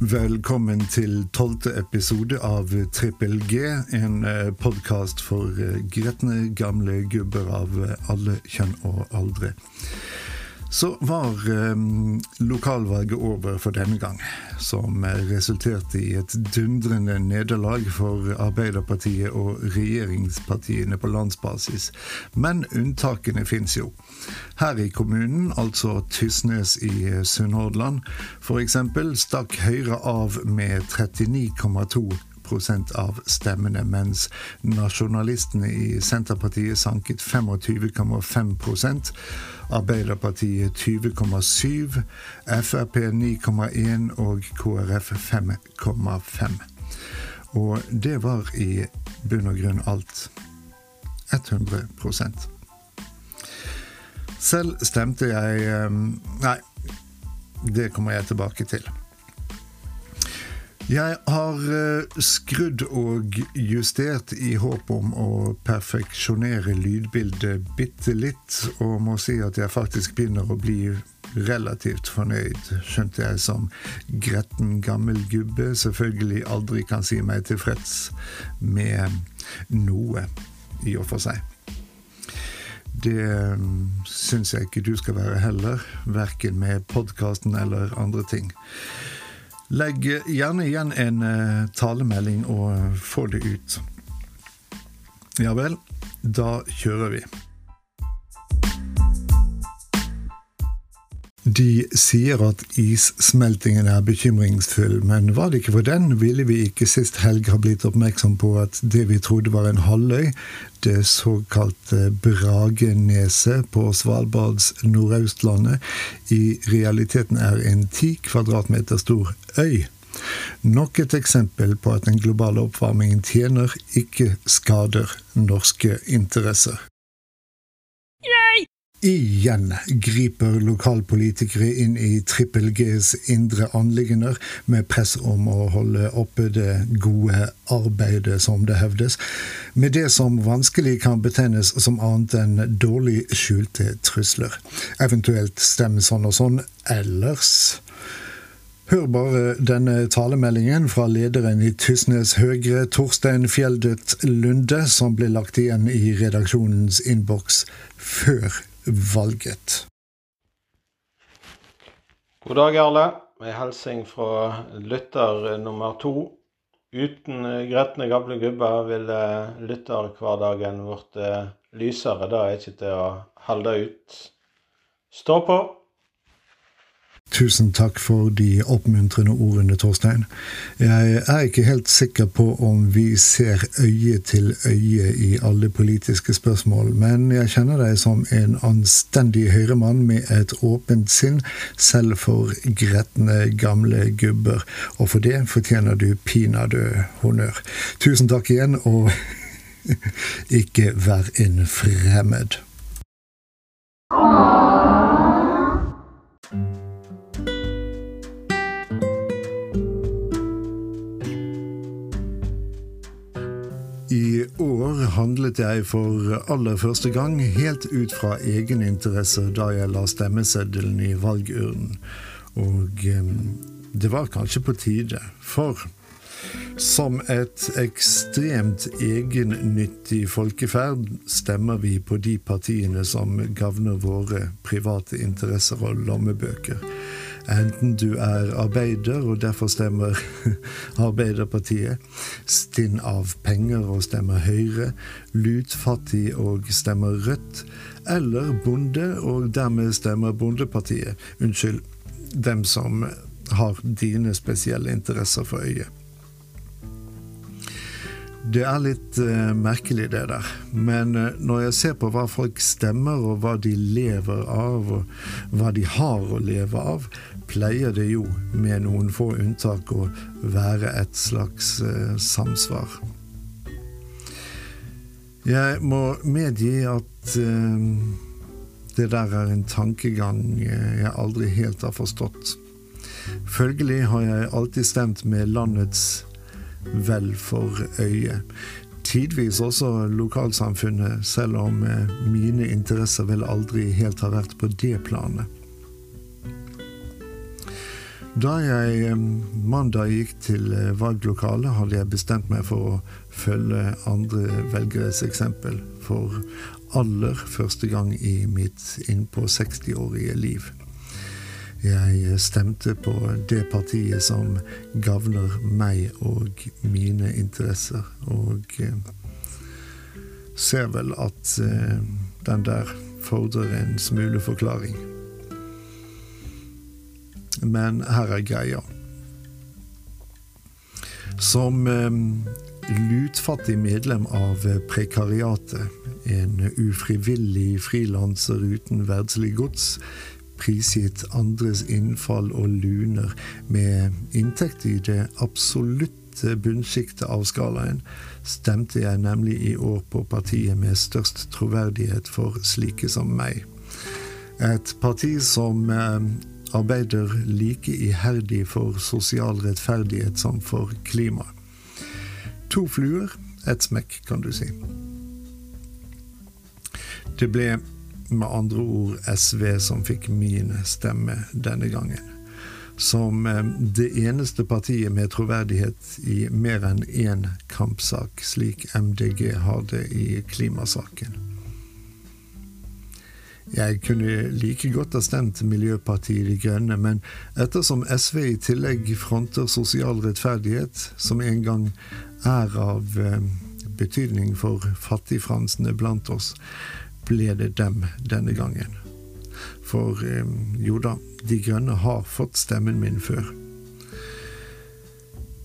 Velkommen til tolvte episode av Trippel G, en podkast for gretne gamle gubber av alle kjønn og aldre. Så var eh, lokalvalget over for denne gang, som resulterte i et dundrende nederlag for Arbeiderpartiet og regjeringspartiene på landsbasis. Men unntakene fins jo. Her i kommunen, altså Tysnes i Sunnhordland, f.eks. stakk Høyre av med 39,2 av stemmene, mens nasjonalistene i Senterpartiet sanket 25,5% Arbeiderpartiet 20,7 Frp 9,1 og KrF 5,5. Og det var i bunn og grunn alt. 100 Selv stemte jeg eh, Nei, det kommer jeg tilbake til. Jeg har eh, skrudd og justert i håp om å perfeksjonere lydbildet bitte litt, og må si at jeg faktisk begynner å bli relativt fornøyd, skjønte jeg som gretten gammel gubbe selvfølgelig aldri kan si meg tilfreds med noe, i og for seg. Det mm, syns jeg ikke du skal være heller, verken med podkasten eller andre ting. Legg gjerne igjen en uh, talemelding og få det ut. Ja vel, da kjører vi. De sier at issmeltingen er bekymringsfull, men var det ikke for den, ville vi ikke sist helg ha blitt oppmerksom på at det vi trodde var en halvøy, det såkalte Brageneset på Svalbards Nordøstlandet, i realiteten er en ti kvadratmeter stor øy. Nok et eksempel på at den globale oppvarmingen tjener, ikke skader norske interesser. Igjen griper lokalpolitikere inn i Trippel Gs indre anliggender med press om å holde oppe det gode arbeidet, som det hevdes, med det som vanskelig kan betegnes som annet enn dårlig skjulte trusler. Eventuelt stemme sånn og sånn ellers. Hør bare denne talemeldingen fra lederen i Tysnes Høgre, Torstein Fjeldet Lunde, som ble lagt igjen i redaksjonens innboks før valget. God dag, alle. Med hilsing fra lytter nummer to. Uten gretne gamle gubber ville lytterhverdagen blitt lysere. Det er ikke til å holde ut. Stå på! Tusen takk for de oppmuntrende ordene, Torstein. Jeg er ikke helt sikker på om vi ser øye til øye i alle politiske spørsmål, men jeg kjenner deg som en anstendig høyremann med et åpent sinn, selv for gretne gamle gubber, og for det fortjener du pinadø honnør. Tusen takk igjen, og ikke vær en fremmed. Handlet jeg for aller første gang helt ut fra egeninteresse da jeg la stemmeseddelen i valgurnen. Og det var kanskje på tide, for som et ekstremt egennyttig folkeferd stemmer vi på de partiene som gagner våre private interesser og lommebøker. Enten du er arbeider og derfor stemmer Arbeiderpartiet, stinn av penger og stemmer Høyre, lutfattig og stemmer Rødt, eller bonde og dermed stemmer Bondepartiet. Unnskyld, dem som har dine spesielle interesser for øyet. Det er litt uh, merkelig, det der. Men uh, når jeg ser på hva folk stemmer, og hva de lever av, og hva de har å leve av, pleier det jo, med noen få unntak, å være et slags uh, samsvar. Jeg må medgi at det der er en tankegang jeg aldri helt har forstått. Følgelig har jeg alltid stemt med landets vel for øye. Tidvis også lokalsamfunnet, selv om eh, mine interesser vel aldri helt har vært på det planet. Da jeg mandag gikk til valglokalet, hadde jeg bestemt meg for å følge andre velgeres eksempel for aller første gang i mitt innpå 60-årige liv. Jeg stemte på det partiet som gagner meg og mine interesser, og ser vel at den der fordrer en smule forklaring. Men her er greia. Som lutfattig medlem av prekariatet, en ufrivillig frilanser uten verdslig gods, prisgitt andres innfall og luner, med inntekt i det absolutte bunnsjiktet av skalaen, stemte jeg nemlig i år på partiet med størst troverdighet for slike som meg. Et parti som arbeider like iherdig for sosial rettferdighet som for klima. To fluer, ett smekk, kan du si. Det ble med andre ord SV som fikk min stemme denne gangen. Som det eneste partiet med troverdighet i mer enn én kampsak, slik MDG har det i klimasaken. Jeg kunne like godt ha stemt Miljøpartiet De Grønne, men ettersom SV i tillegg fronter sosial rettferdighet, som en gang er av betydning for fattigfransene blant oss, ble det dem denne gangen. For jo da, De Grønne har fått stemmen min før.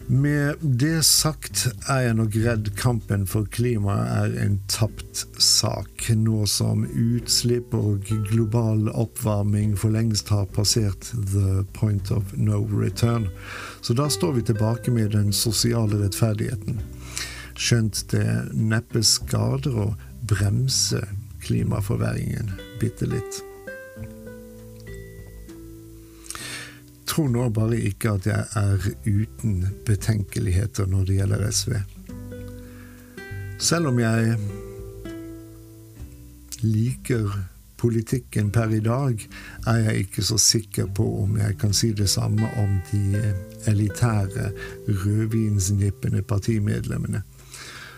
Med det sagt er jeg nok redd kampen for klimaet er en tapt sak, nå som utslipp og global oppvarming for lengst har passert the point of no return. Så da står vi tilbake med den sosiale rettferdigheten. Skjønt det neppe skader å bremse klimaforverringen bitte litt. tror nå bare ikke at jeg er uten betenkeligheter når det gjelder SV. Selv om jeg liker politikken per i dag, er jeg ikke så sikker på om jeg kan si det samme om de elitære, rødvinsnippende partimedlemmene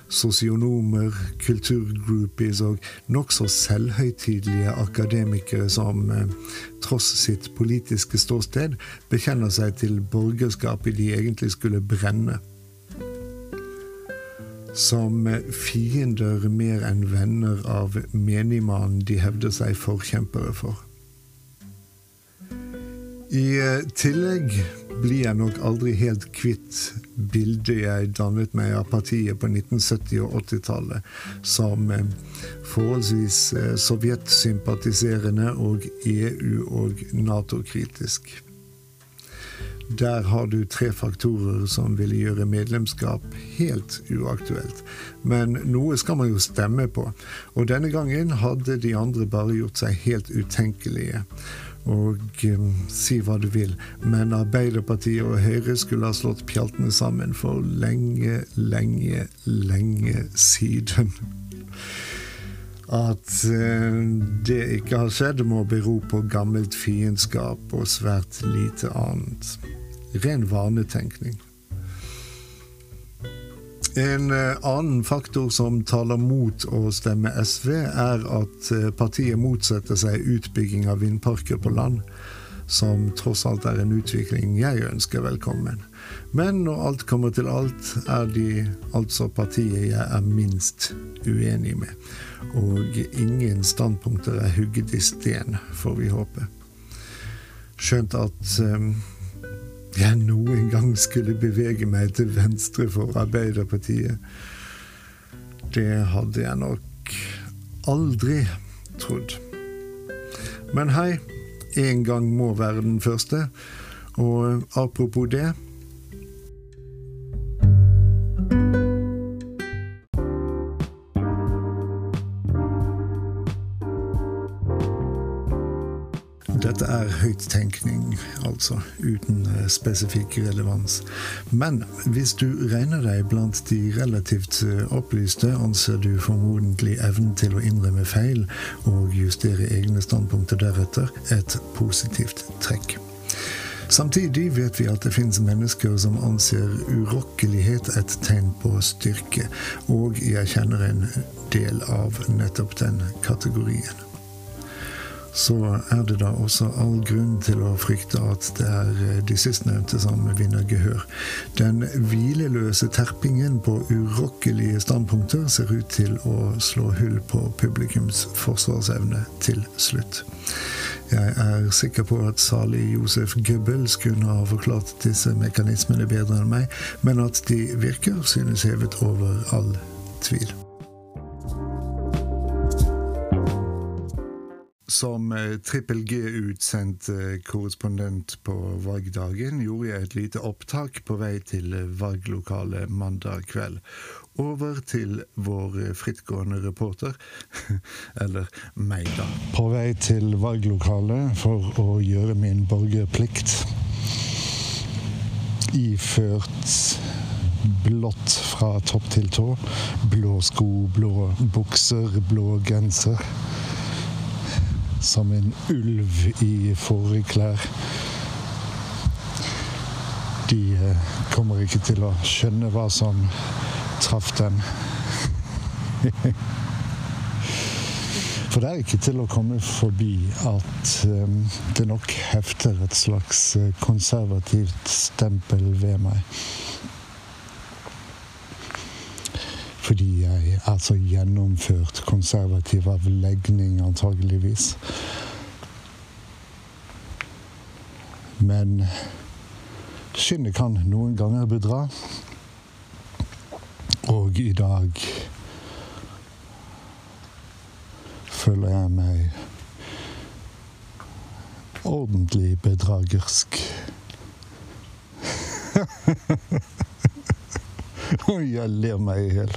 sosionomer, kulturgroupies og nokså selvhøytidelige akademikere som, tross sitt politiske ståsted, bekjenner seg til borgerskapet de egentlig skulle brenne. Som fiender mer enn venner av menigmannen de hevder seg forkjempere for. I tillegg blir jeg nok aldri helt kvitt bildet jeg dannet meg av partiet på 1970- og 80-tallet som forholdsvis sovjetsympatiserende og EU- og Nato-kritisk. Der har du tre faktorer som ville gjøre medlemskap helt uaktuelt. Men noe skal man jo stemme på, og denne gangen hadde de andre bare gjort seg helt utenkelige. Og um, si hva du vil, men Arbeiderpartiet og Høyre skulle ha slått pjaltene sammen for lenge, lenge, lenge siden. At uh, det ikke har skjedd, må bero på gammelt fiendskap og svært lite annet. Ren vanetenkning. En annen faktor som taler mot å stemme SV, er at partiet motsetter seg utbygging av vindparker på land, som tross alt er en utvikling jeg ønsker velkommen. Men når alt kommer til alt, er de altså partiet jeg er minst uenig med. Og ingen standpunkter er hugget i sten, får vi håpe. Skjønt at jeg noen gang skulle bevege meg til venstre for Arbeiderpartiet. Det hadde jeg nok aldri trodd. Men hei, en gang må være den første. Og apropos det er høyttenkning, altså, uten spesifikk relevans. Men hvis du regner deg blant de relativt opplyste, anser du formodentlig evnen til å innrømme feil og justere egne standpunkter deretter et positivt trekk. Samtidig vet vi at det finnes mennesker som anser urokkelighet et tegn på styrke, og jeg kjenner en del av nettopp den kategorien så er det da også all grunn til å frykte at det er eh, de sistnevnte som vinner gehør. Den hvileløse terpingen på urokkelige standpunkter ser ut til å slå hull på publikums forsvarsevne til slutt. Jeg er sikker på at salig Josef Goebbels kunne ha forklart disse mekanismene bedre enn meg, men at de virker, synes hevet over all tvil. Som eh, Trippel G-utsendt eh, korrespondent på valgdagen gjorde jeg et lite opptak på vei til eh, valglokalet mandag kveld. Over til vår frittgående reporter, eller meg, da. På vei til valglokalet for å gjøre min borgerplikt. Iført blått fra topp til tå. Blå sko, blå bukser, blå genser som en ulv i fåreklær. De eh, kommer ikke til å skjønne hva som traff dem. For det er ikke til å komme forbi at um, det nok hefter et slags eh, konservativt stempel ved meg. Fordi jeg er så gjennomført konservativ av legning, antageligvis. Men skinnet kan noen ganger bedra. Og i dag føler jeg meg ordentlig bedragersk. Oi, jeg ler meg i hjel.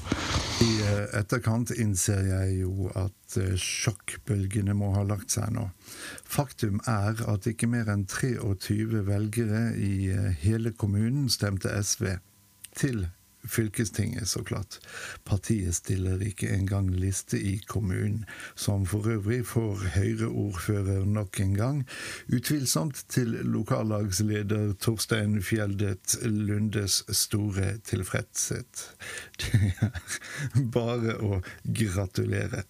I eh, etterkant innser jeg jo at eh, sjokkbølgene må ha lagt seg nå. Faktum er at ikke mer enn 23 velgere i eh, hele kommunen stemte SV til fylkestinget, så klart. Partiet stiller ikke engang liste i kommunen, som for øvrig får Høyre-ordfører nok en gang, utvilsomt til lokallagsleder Torstein Fjeldet Lundes store tilfredshet. Det er bare å gratulere.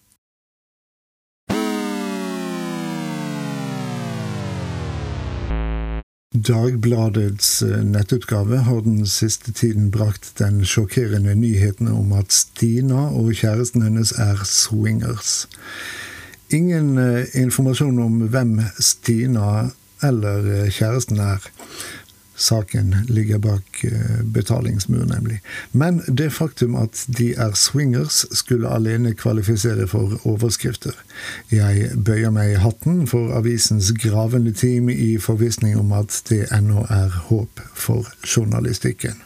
Dagbladets eh, nettutgave har den siste tiden brakt den sjokkerende nyheten om at Stina og kjæresten hennes er swingers. Ingen eh, informasjon om hvem Stina eller eh, kjæresten er. Saken ligger bak betalingsmuren, betalingsmur, nemlig. Men det faktum at de er swingers, skulle alene kvalifisere for overskrifter. Jeg bøyer meg i hatten for avisens gravende team i forvissning om at det ennå er håp for journalistikken.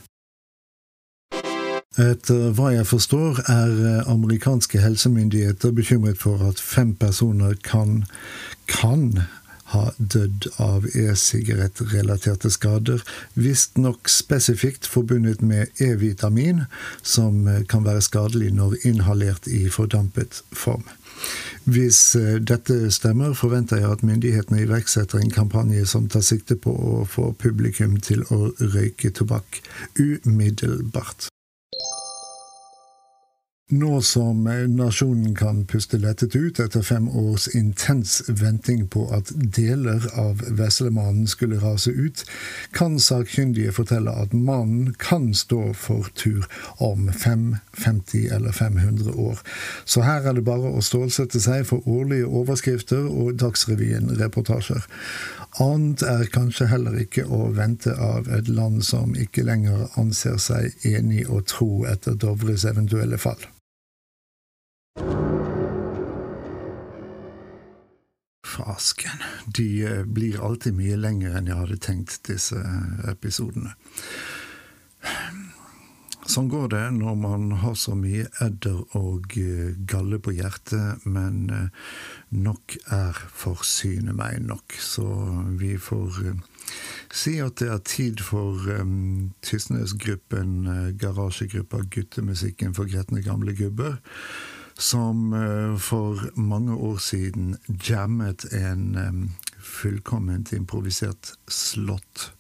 Etter hva jeg forstår, er eh, amerikanske helsemyndigheter bekymret for at fem personer kan, kan ha dødd av e-sigarettrelaterte skader, visstnok spesifikt forbundet med E-vitamin, som eh, kan være skadelig når inhalert i fordampet form. Hvis eh, dette stemmer, forventer jeg at myndighetene iverksetter en kampanje som tar sikte på å få publikum til å røyke tobakk umiddelbart. Nå som nasjonen kan puste lettet ut etter fem års intens venting på at deler av Veslemannen skulle rase ut, kan sakkyndige fortelle at mannen kan stå for tur om 5, 50 eller 500 år. Så her er det bare å stålsette seg for årlige overskrifter og Dagsrevyen-reportasjer. Annet er kanskje heller ikke å vente av et land som ikke lenger anser seg enig og tro etter Dovres eventuelle fall. Fasken. De eh, blir alltid mye lengre enn jeg hadde tenkt, disse eh, episodene. Sånn går det når man har så mye edder og eh, galle på hjertet, men nok er for syne meg nok, så vi får si at det er tid for um, Tysnes-gruppen, garasjegruppa Guttemusikken for gretne gamle gubber som eh, for mange år siden jammet en fullkomment improvisert slott.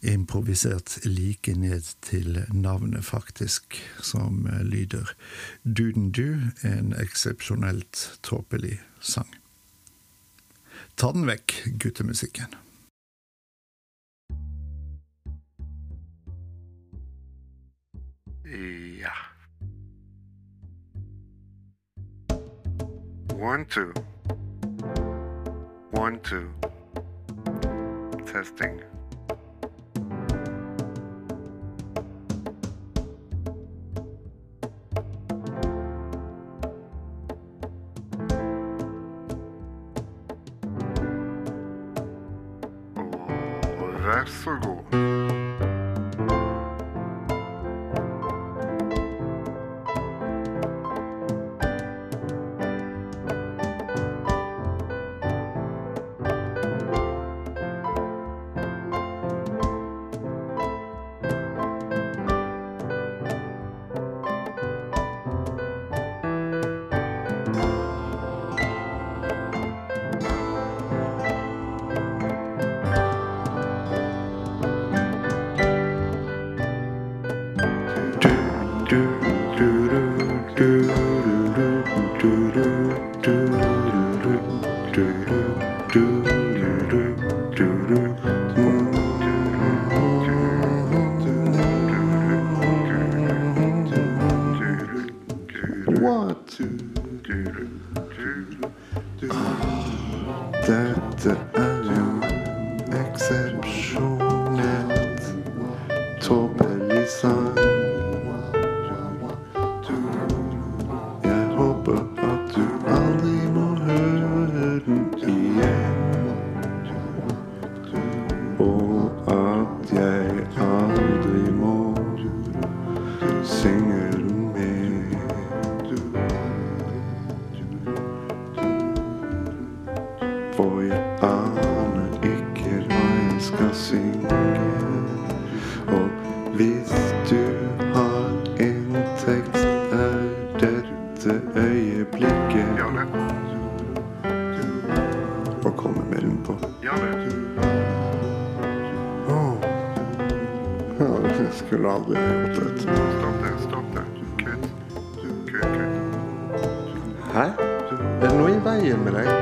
Improvisert like ned til navnet, faktisk, som lyder Duden-du, en eksepsjonelt tåpelig sang. Ta den vekk, guttemusikken. Ja. One, two. One, two. Testing. two. Synge. Og hvis du har en tekst, er dette øyeblikket å komme mellom på. Oh. Ja, jeg skulle aldri gjort dette. Stopp det, stopp det. Kutt. Kutt, kutt. Hæ? Er det noe i veien med deg?